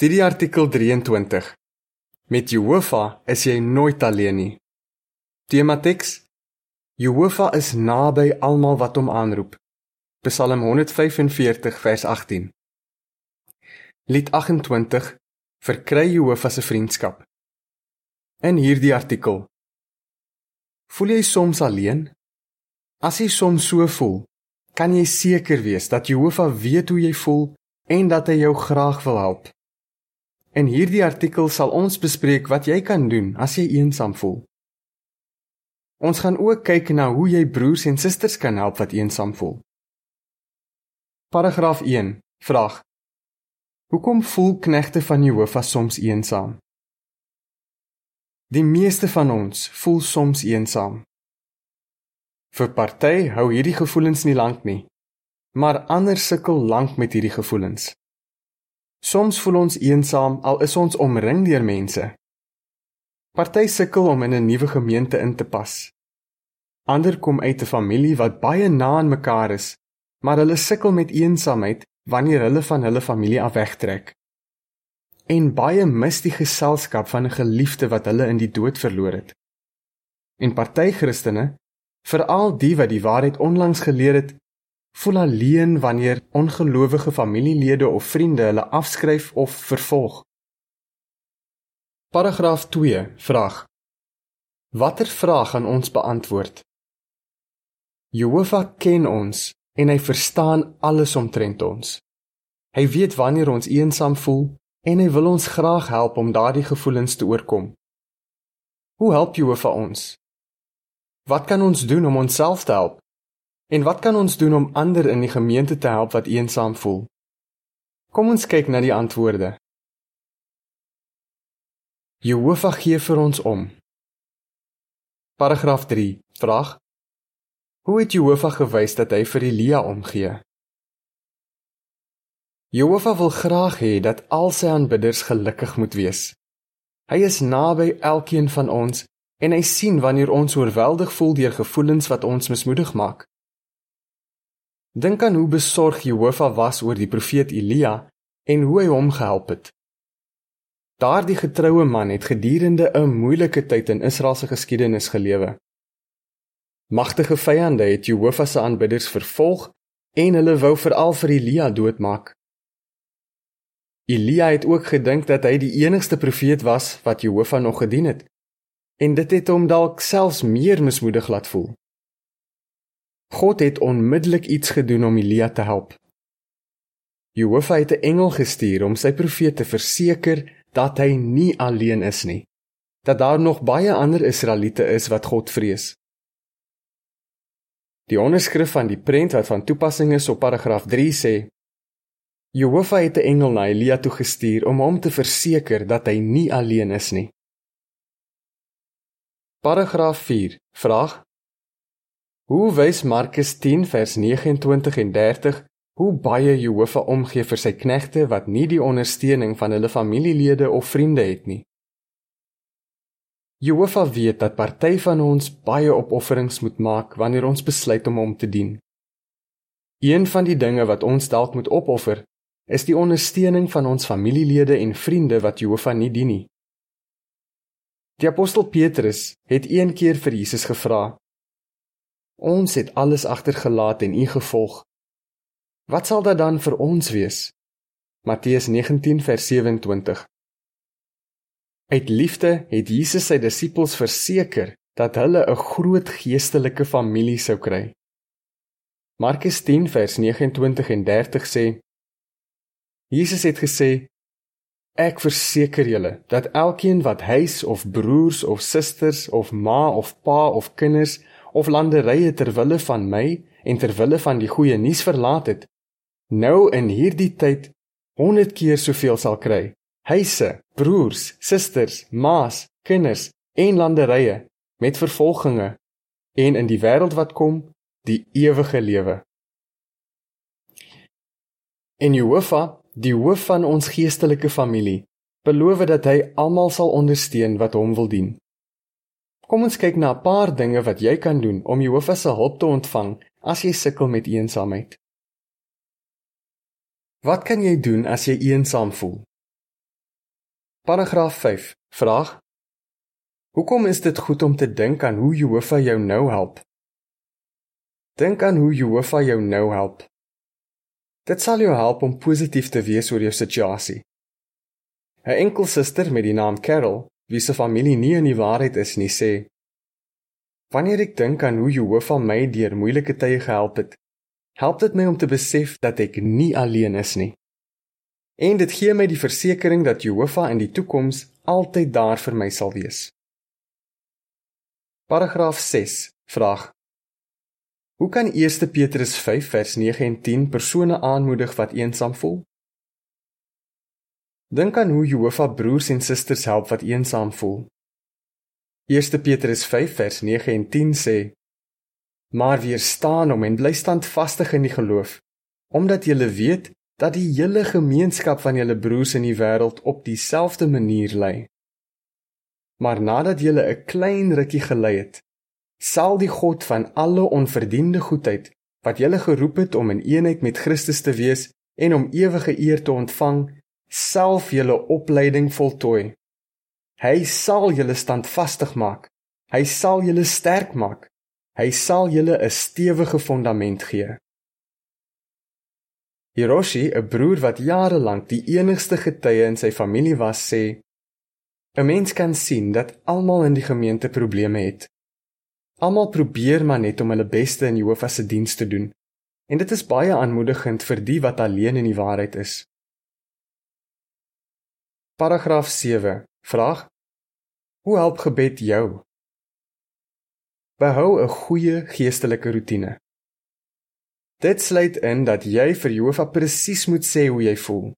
Studie artikel 23. Met Jehovah is jy nooit alleen nie. Tema teks: Jehovah is naby almal wat hom aanroep. Psalm 145 vers 18. Lied 28 Verkry Jehovah se vriendskap. In hierdie artikel Voel jy soms alleen? As jy soms so voel, kan jy seker wees dat Jehovah weet hoe jy voel en dat hy jou graag wil help. In hierdie artikel sal ons bespreek wat jy kan doen as jy eensaam voel. Ons gaan ook kyk na hoe jy broers en susters kan help wat eensaam voel. Paragraaf 1. Vraag: Hoekom voel knegte van Jehovah soms eensaam? Die meeste van ons voel soms eensaam. Vir party hou hierdie gevoelens nie lank nie maar ander sukkel lank met hierdie gevoelens. Soms voel ons eensaam al is ons omring deur mense. Party sukkel om in 'n nuwe gemeente in te pas. Ander kom uit 'n familie wat baie na aan mekaar is, maar hulle sukkel met eensaamheid wanneer hulle van hulle familie af wegtrek. En baie mis die geselskap van 'n geliefde wat hulle in die dood verloor het. En party Christene, veral die wat die waarheid onlangs geleer het, voel alleen wanneer ongelowige familielede of vriende hulle afskryf of vervolg. Paragraaf 2 vraag: Watter vraag gaan ons beantwoord? Jehovah ken ons en hy verstaan alles omtrent ons. Hy weet wanneer ons eensaam voel en hy wil ons graag help om daardie gevoelens te oorkom. Hoe help Jehovah ons? Wat kan ons doen om onsself te help? En wat kan ons doen om ander in die gemeente te help wat eensaam voel? Kom ons kyk na die antwoorde. Jehovah gee vir ons om. Paragraaf 3. Vraag: Hoe het Jehovah gewys dat hy vir Elia omgee? Jehovah wil graag hê dat al sy aanbidders gelukkig moet wees. Hy is naby elkeen van ons en hy sien wanneer ons oorweldig voel deur gevoelens wat ons mismoedig maak. Dink aan hoe besorg Jehovah was oor die profeet Elia en hoe hy hom gehelp het. Daardie getroue man het gedurende 'n moeilike tyd in Israel se geskiedenis gelewe. Magtige vyande het Jehovah se aanbidders vervolg en hulle wou veral vir Elia doodmaak. Elia het ook gedink dat hy die enigste profeet was wat Jehovah nog gedien het. En dit het hom dalk selfs meer mismoedig laat voel. God het onmiddellik iets gedoen om Elia te help. Jehovah het 'n engel gestuur om sy profeet te verseker dat hy nie alleen is nie, dat daar nog baie ander Israeliete is wat God vrees. Die onderskrif van die prent wat van toepassing is op paragraaf 3 sê: Jehovah het 'n engel na Elia toe gestuur om hom te verseker dat hy nie alleen is nie. Paragraaf 4. Vraag: Hoe wys Markus 10 vers 29 en 30 hoe baie Jehovah omgee vir sy knegte wat nie die ondersteuning van hulle familielede of vriende het nie? Jehovah weet dat party van ons baie opofferings moet maak wanneer ons besluit om hom te dien. Een van die dinge wat ons dalk moet opoffer, is die ondersteuning van ons familielede en vriende wat Jehovah nie dien nie. Die apostel Petrus het een keer vir Jesus gevra: Ons het alles agtergelaat en U gevolg. Wat sal dit dan vir ons wees? Matteus 19 vers 27. Uit liefde het Jesus sy disippels verseker dat hulle 'n groot geestelike familie sou kry. Markus 10 vers 29 en 30 sê: Jesus het gesê: Ek verseker julle dat elkeen wat huis of broers of susters of ma of pa of kinders of landerye ter wille van my en ter wille van die goeie nuus verlaat het, nou in hierdie tyd 100 keer soveel sal kry. Huise, broers, susters, ma's, kinders en landerye met vervolginge en in die wêreld wat kom, die ewige lewe. En Jehovah, die hoof van ons geestelike familie, beloof dat hy almal sal ondersteun wat hom wil dien. Kom ons kyk na 'n paar dinge wat jy kan doen om Jehovah se hulp te ontvang as jy sukkel met eensaamheid. Wat kan jy doen as jy eensaam voel? Paragraaf 5. Vraag: Hoekom is dit goed om te dink aan hoe Jehovah jou nou help? Dink aan hoe Jehovah jou nou help. Dit sal jou help om positief te wees oor jou situasie. 'n Enkel suster met die naam Carol, wie se familie nie in die waarheid is nie, sê: Wanneer ek dink aan hoe Jehovah my deur moeilike tye gehelp het, help dit my om te besef dat ek nie alleen is nie. En dit gee my die versekering dat Jehovah in die toekoms altyd daar vir my sal wees. Paragraaf 6 vraag Hoe kan 1 Petrus 5 vers 9 en 10 persone aanmoedig wat eensaam voel? Dink aan hoe Jehovah broers en susters help wat eensaam voel. 1 Petrus 5 vers 9 en 10 sê: Maar weerstaan hom en bly standvastig in die geloof, omdat jy weet dat die hele gemeenskap van julle broers in die wêreld op dieselfde manier ly. Maar nadat jy 'n klein rukkie gelei het, sal die God van alle onverdiende goedheid wat julle geroep het om in eenheid met Christus te wees en om ewige eer te ontvang, self julle opleiding voltooi. Hy sal julle standvastig maak. Hy sal julle sterk maak. Hy sal julle 'n stewige fondament gee. Hiroshi, 'n broer wat jare lank die enigste getuie in sy familie was, sê: "’n Mens kan sien dat almal in die gemeente probleme het. Almal probeer maar net om hulle beste in Jehovah se diens te doen. En dit is baie aanmoedigend vir die wat alleen in die waarheid is. Paragraaf 7. Vraag: Hoe help gebed jou? Behou 'n goeie geestelike rotine. Dit sluit in dat jy vir Jehovah presies moet sê hoe jy voel.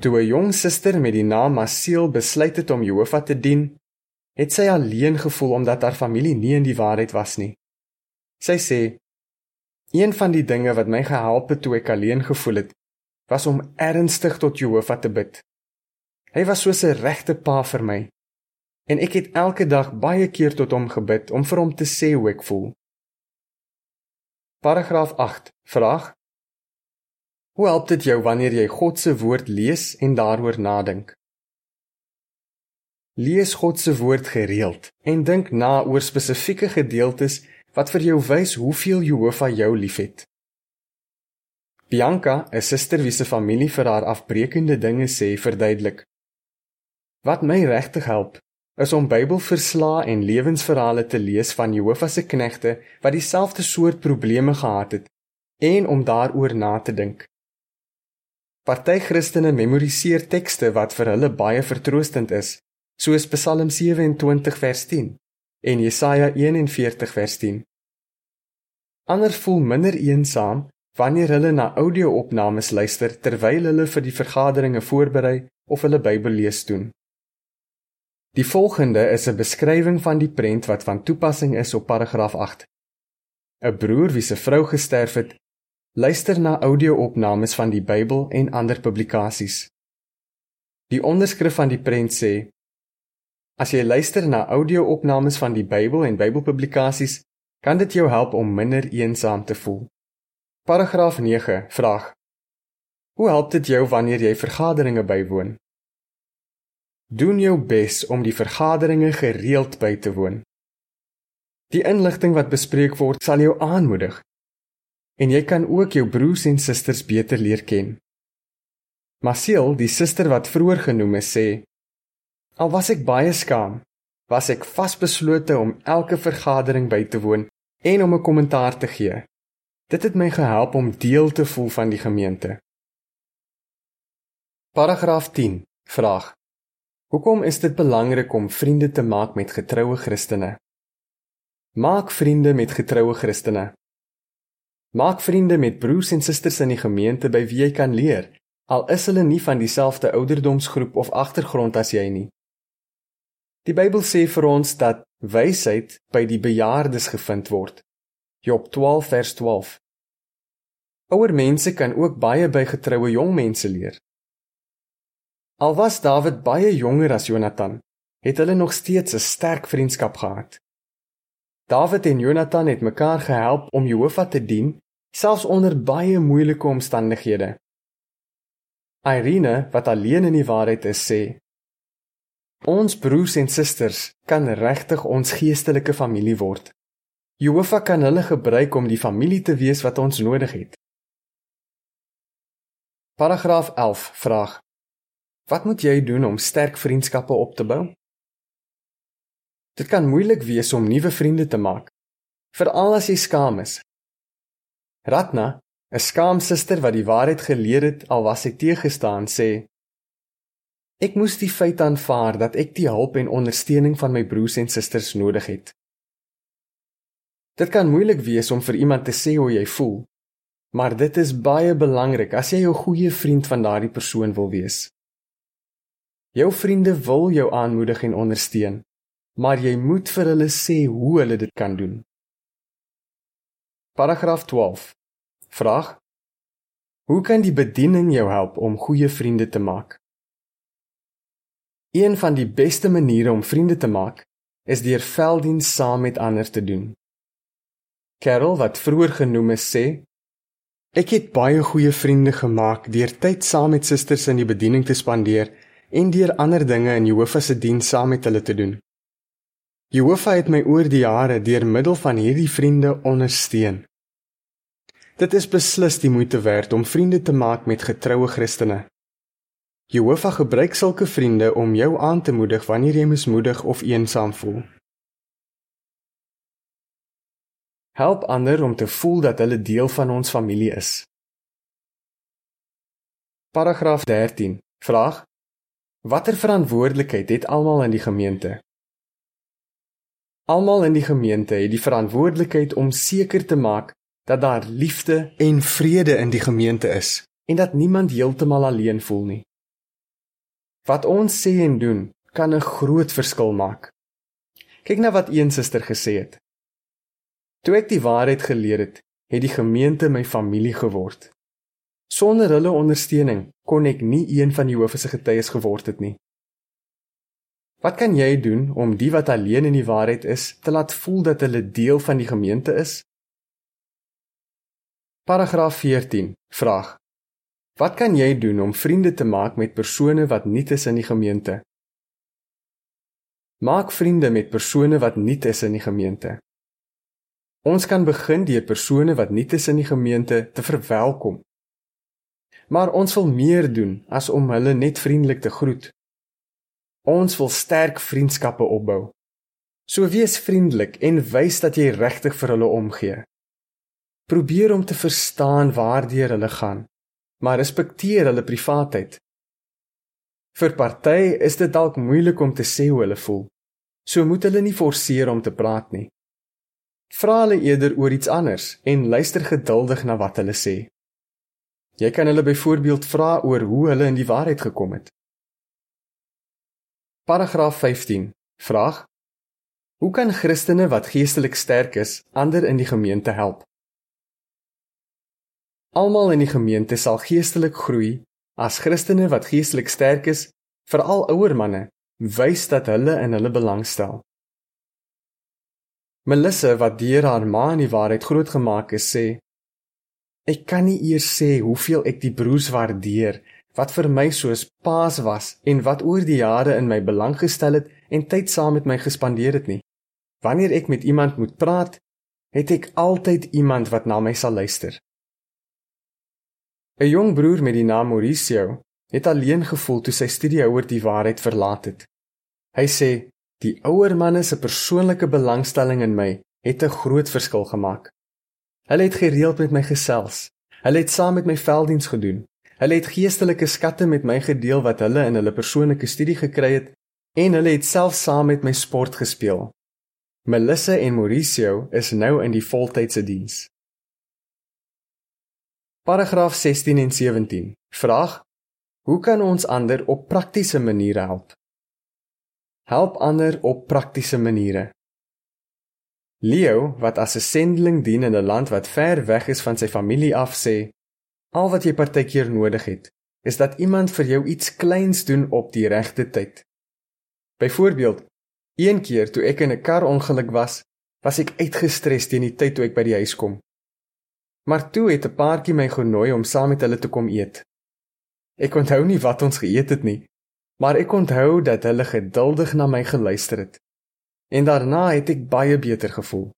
Toe 'n jong suster met die naam Masiel besluit het om Jehovah te dien, het sy alleen gevoel omdat haar familie nie in die waarheid was nie. Sy sê: "Een van die dinge wat my gehelp het toe ek alleen gevoel het, was om ernstig tot Jehovah te bid. Hy was soos 'n regte pa vir my, en ek het elke dag baie keer tot hom gebid om vir hom te sê hoe ek voel." Paragraaf 8. Vraag: Hoe help dit jou wanneer jy God se woord lees en daaroor nadink? Lees God se woord gereeld en dink na oor spesifieke gedeeltes wat vir jou wys hoeveel Jehovah jou liefhet. Bianca, 'n suster wie se familie vir haar afbreekende dinge sê, verduidelik: Wat my regtig help, is om Bybelverslae en lewensverhale te lees van Jehovah se knegte wat dieselfde soort probleme gehad het en om daaroor na te dink. Party Christene memoriseer tekste wat vir hulle baie vertroostend is soos Psalm 27 vers 10 en Jesaja 41 vers 10. Ander voel minder eensaam wanneer hulle na audio-opnames luister terwyl hulle vir die vergaderinge voorberei of hulle Bybel lees doen. Die volgende is 'n beskrywing van die prent wat van toepassing is op paragraaf 8. 'n Broer wie se vrou gesterf het, luister na audio-opnames van die Bybel en ander publikasies. Die onderskrif van die prent sê: As jy luister na audio-opnames van die Bybel en Bybelpublikasies, kan dit jou help om minder eensaam te voel. Paragraaf 9 vraag: Hoe help dit jou wanneer jy vergaderinge bywoon? Doen jou bes om die vergaderinge gereeld by te woon. Die inligting wat bespreek word, sal jou aanmoedig en jy kan ook jou broers en susters beter leer ken. Masiel, die suster wat vroeër genoem is, sê Al was ek baie skaam, was ek vasbeslote om elke vergadering by te woon en om 'n kommentaar te gee. Dit het my gehelp om deel te voel van die gemeente. Paragraaf 10. Vraag: Hoekom is dit belangrik om vriende te maak met getroue Christene? Maak vriende met getroue Christene. Maak vriende met broers en susters in die gemeente by wie jy kan leer, al is hulle nie van dieselfde ouderdomsgroep of agtergrond as jy nie. Die Bybel sê vir ons dat wysheid by die bejaardes gevind word. Job 12 vers 12. Ouer mense kan ook baie by getroue jong mense leer. Al was Dawid baie jonger as Jonathan, het hulle nog steeds 'n sterk vriendskap gehad. Dawid en Jonathan het mekaar gehelp om Jehovah te dien, selfs onder baie moeilike omstandighede. Irene, wat alleen in die waarheid is, sê: Ons broers en susters kan regtig ons geestelike familie word. Jehovah kan hulle gebruik om die familie te wees wat ons nodig het. Paragraaf 11 vraag: Wat moet jy doen om sterk vriendskappe op te bou? Dit kan moeilik wees om nuwe vriende te maak, veral as jy skaam is. Ratna, 'n skaam suster wat die waarheid geleer het al was sy teëgestaan, sê: Ek moes die feit aanvaar dat ek die hulp en ondersteuning van my broers en susters nodig het. Dit kan moeilik wees om vir iemand te sê hoe jy voel, maar dit is baie belangrik as jy 'n goeie vriend van daardie persoon wil wees. Jou vriende wil jou aanmoedig en ondersteun, maar jy moet vir hulle sê hoe hulle dit kan doen. Paragraaf 12. Vraag: Hoe kan die bediening jou help om goeie vriende te maak? Een van die beste maniere om vriende te maak, is deur velddiens saam met ander te doen. Carol wat vroeër genoem is sê: Ek het baie goeie vriende gemaak deur tyd saam met susters in die bediening te spandeer en deur ander dinge in Jehovah se diens saam met hulle te doen. Jehovah het my oor die jare deur middel van hierdie vriende ondersteun. Dit is beslis die moeite werd om vriende te maak met getroue Christene. Jehovah gebruik sulke vriende om jou aan te moedig wanneer jy mismoedig of eensaam voel. Help ander om te voel dat hulle deel van ons familie is. Paragraaf 13. Vraag: Watter verantwoordelikheid het almal in die gemeente? Almal in die gemeente het die verantwoordelikheid om seker te maak dat daar liefde en vrede in die gemeente is en dat niemand heeltemal alleen voel nie. Wat ons sê en doen kan 'n groot verskil maak. Kyk na wat een suster gesê het. Toe ek die waarheid geleer het, het die gemeente my familie geword. Sonder hulle ondersteuning kon ek nie een van die hoofse getuies geword het nie. Wat kan jy doen om die wat alleen in die waarheid is te laat voel dat hulle deel van die gemeente is? Paragraaf 14 vraag Wat kan jy doen om vriende te maak met persone wat nie is in die gemeente? Maak vriende met persone wat nie is in die gemeente. Ons kan begin deur persone wat nie is in die gemeente te verwelkom. Maar ons wil meer doen as om hulle net vriendelik te groet. Ons wil sterk vriendskappe opbou. So wees vriendelik en wys dat jy regtig vir hulle omgee. Probeer om te verstaan waardeur hulle gaan maar respekteer hulle privaatheid. Vir party is dit dalk moeilik om te sê hoe hulle voel. So moet hulle nie forceer om te praat nie. Vra hulle eerder oor iets anders en luister geduldig na wat hulle sê. Jy kan hulle byvoorbeeld vra oor hoe hulle in die waarheid gekom het. Paragraaf 15. Vraag: Hoe kan Christene wat geestelik sterk is, ander in die gemeente help? Almal in die gemeente sal geestelik groei as Christene wat geestelik sterk is, veral ouer manne, wys dat hulle in hulle belangstel. Melissa wat deur haar ma in die waarheid grootgemaak is, sê: Ek kan nie eers sê hoeveel ek die broers waardeer wat vir my soos paas was en wat oor die jare in my belang gestel het en tyd saam met my gespandeer het nie. Wanneer ek met iemand moet praat, het ek altyd iemand wat na my sal luister. 'n Jong broer met die naam Mauricio het alleen gevoel toe sy studiehouer die waarheid verlaat het. Hy sê: "Die ouer manne se persoonlike belangstelling in my het 'n groot verskil gemaak. Hulle het gereeld met my gesels. Hulle het saam met my velddiens gedoen. Hulle het geestelike skatte met my gedeel wat hulle in hulle persoonlike studie gekry het en hulle het self saam met my sport gespeel." Melissa en Mauricio is nou in die voltydse diens. Paragraaf 16 en 17. Vraag: Hoe kan ons ander op praktiese maniere help? Help ander op praktiese maniere. Leo, wat as 'n sendeling dien in 'n land wat ver weg is van sy familie af, sê: Al wat jy partykeer nodig het, is dat iemand vir jou iets kleins doen op die regte tyd. Byvoorbeeld, een keer toe ek in 'n karongeluk was, was ek uitgestres teen die tyd toe ek by die huis kom. Maar toe het 'n paartjie my genooi om saam met hulle te kom eet. Ek onthou nie wat ons geëet het nie, Maar ek onthou dat hulle geduldig na my geluister het. En daarna het ek baie beter gevoel.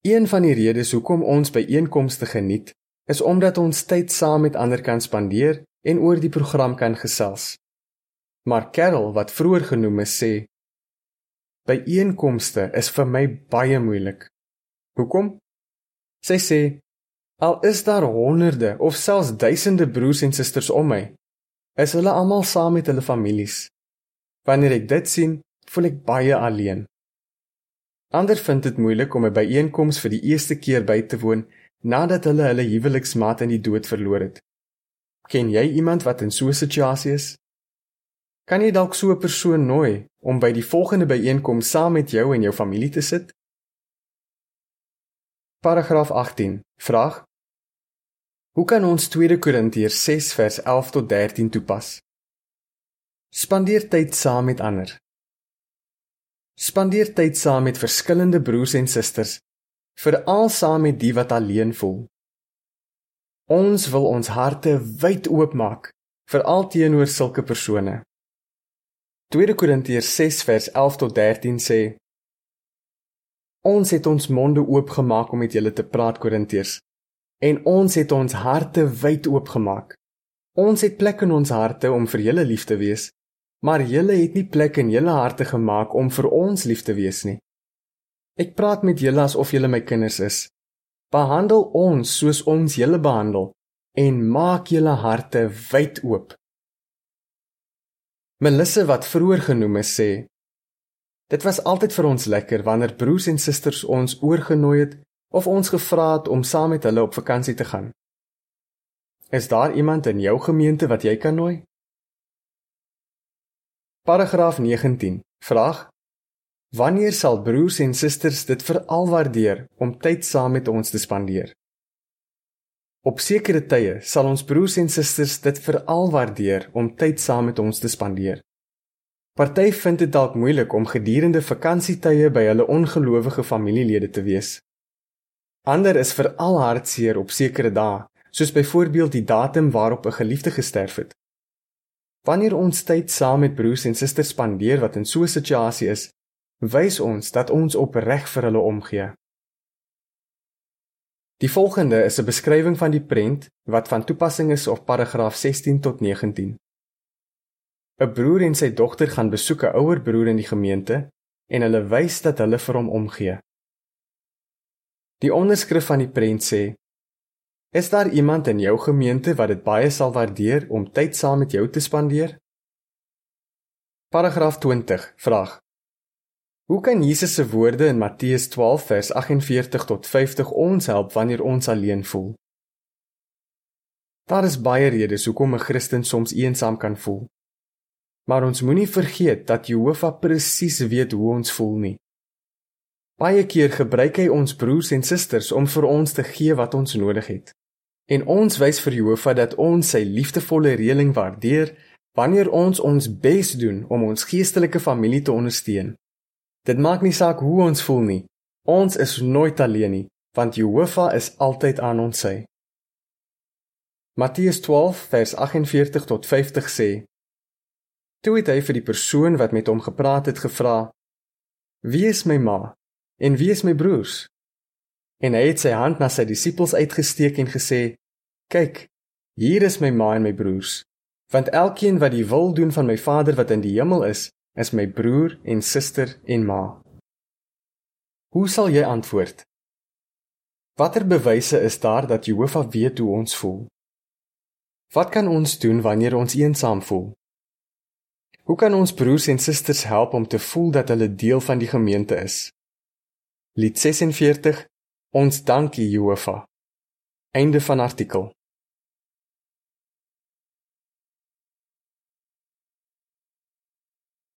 Een van die redes hoekom ons by einkomste geniet, is omdat ons tyd saam met ander kan spandeer en oor die program kan gesels. Maar Carol wat vroeër genoem is sê by einkomste is vir my baie moeilik. Hoekom? Sy sê al is daar honderde of selfs duisende broers en susters om my, is hulle almal saam met hulle families. Wanneer ek dit sien, voel ek baie alleen. Ander vind dit moeilik om 'n byeenkoms vir die eerste keer by te woon nadat hulle hulle huweliksmaat in die dood verloor het. Ken jy iemand wat in so 'n situasie is? Kan jy dalk so 'n persoon nooi om by die volgende byeenkoms saam met jou en jou familie te sit? Paragraaf 18. Vraag: Hoe kan ons 2 Korintiërs 6 vers 11 tot 13 toepas? Spandeer tyd saam met ander. Spandeer tyd saam met verskillende broers en susters, veral saam met die wat alleen voel. Ons wil ons harte wyd oopmaak veral teenoor sulke persone. 2 Korintiërs 6 vers 11 tot 13 sê: Ons het ons monde oopgemaak om met julle te praat Korintiërs en ons het ons harte wyd oopgemaak. Ons het plek in ons harte om vir julle lief te wees, maar julle het nie plek in julle harte gemaak om vir ons lief te wees nie. Ek praat met julle asof julle my kinders is, Behandel ons soos ons julle behandel en maak julle harte wyd oop. Melissa wat vroeër genoem is sê Dit was altyd vir ons lekker wanneer broers en susters ons oorgenooi het of ons gevra het om saam met hulle op vakansie te gaan. Is daar iemand in jou gemeente wat jy kan nooi? Paragraaf 19. Vraag: Wanneer sal broers en susters dit veral waardeer om tyd saam met ons te spandeer? Op sekere tye sal ons broers en susters dit veral waardeer om tyd saam met ons te spandeer. Party vind dit dalk moeilik om gedurende vakansietye by hulle ongelowige familielede te wees. Ander is veral hartseer op sekere dae, soos byvoorbeeld die datum waarop 'n geliefde gesterf het. Wanneer ons tyd saam met broers en susters spandeer wat in so 'n situasie is, wys ons dat ons opreg vir hulle omgee. Die volgende is 'n beskrywing van die prent wat van toepassing is op paragraaf 16 tot 19. 'n Broer en sy dogter gaan besoek 'n ouer broer in die gemeente en hulle wys dat hulle vir hom omgee. Die onderskrif van die prent sê: Is daar iemand in jou gemeente wat dit baie sal waardeer om tyd saam met jou te spandeer? Paragraaf 20 vraag: Hoe kan Jesus se woorde in Matteus 12 vers 48 tot 50 ons help wanneer ons alleen voel? Daar is baie redes hoekom 'n Christen soms eensaam kan voel. Maar ons moenie vergeet dat Jehovah presies weet hoe ons voel nie. Baie keer gebruik hy ons broers en susters om vir ons te gee wat ons nodig het. En ons wys vir Jehovah dat ons sy liefdevolle reëling waardeer wanneer ons ons bes doen om ons geestelike familie te ondersteun. Dit maak nie saak hoe ons voel nie. Ons is nooit alleen nie, want Jehovah is altyd aan ons sy. Matteus 12 vers 48 tot 50 sê: Toe het hy vir die persoon wat met hom gepraat het gevra: Wie is my ma en wie is my broers? En hy het sy hand na sy disippels uitgesteek en gesê: Kyk, hier is my ma en my broers. Want elkeen wat die wil doen van my Vader wat in die hemel is, is my broer en suster en ma. Hoe sal jy antwoord? Watter bewyse is daar dat Jehovah weet hoe ons voel? Wat kan ons doen wanneer ons eensaam voel? Hoe kan ons broers en susters help om te voel dat hulle deel van die gemeente is? Lied 46 Ons dankie Jehovah. Einde van artikel.